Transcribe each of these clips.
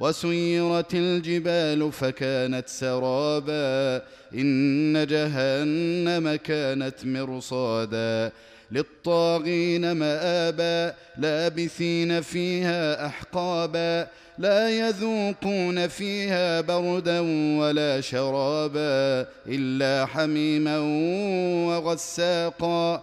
وسيرت الجبال فكانت سرابا إن جهنم كانت مرصادا للطاغين مآبا لابثين فيها أحقابا لا يذوقون فيها بردا ولا شرابا إلا حميما وغساقا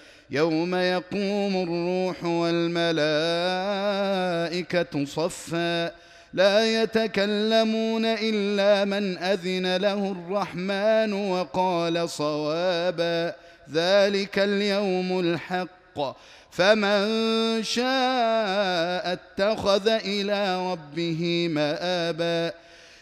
يوم يقوم الروح والملائكة صفا. لا يتكلمون إلا من أذن له الرحمن وقال صوابا. ذلك اليوم الحق. فمن شاء اتخذ إلى ربه مآبا.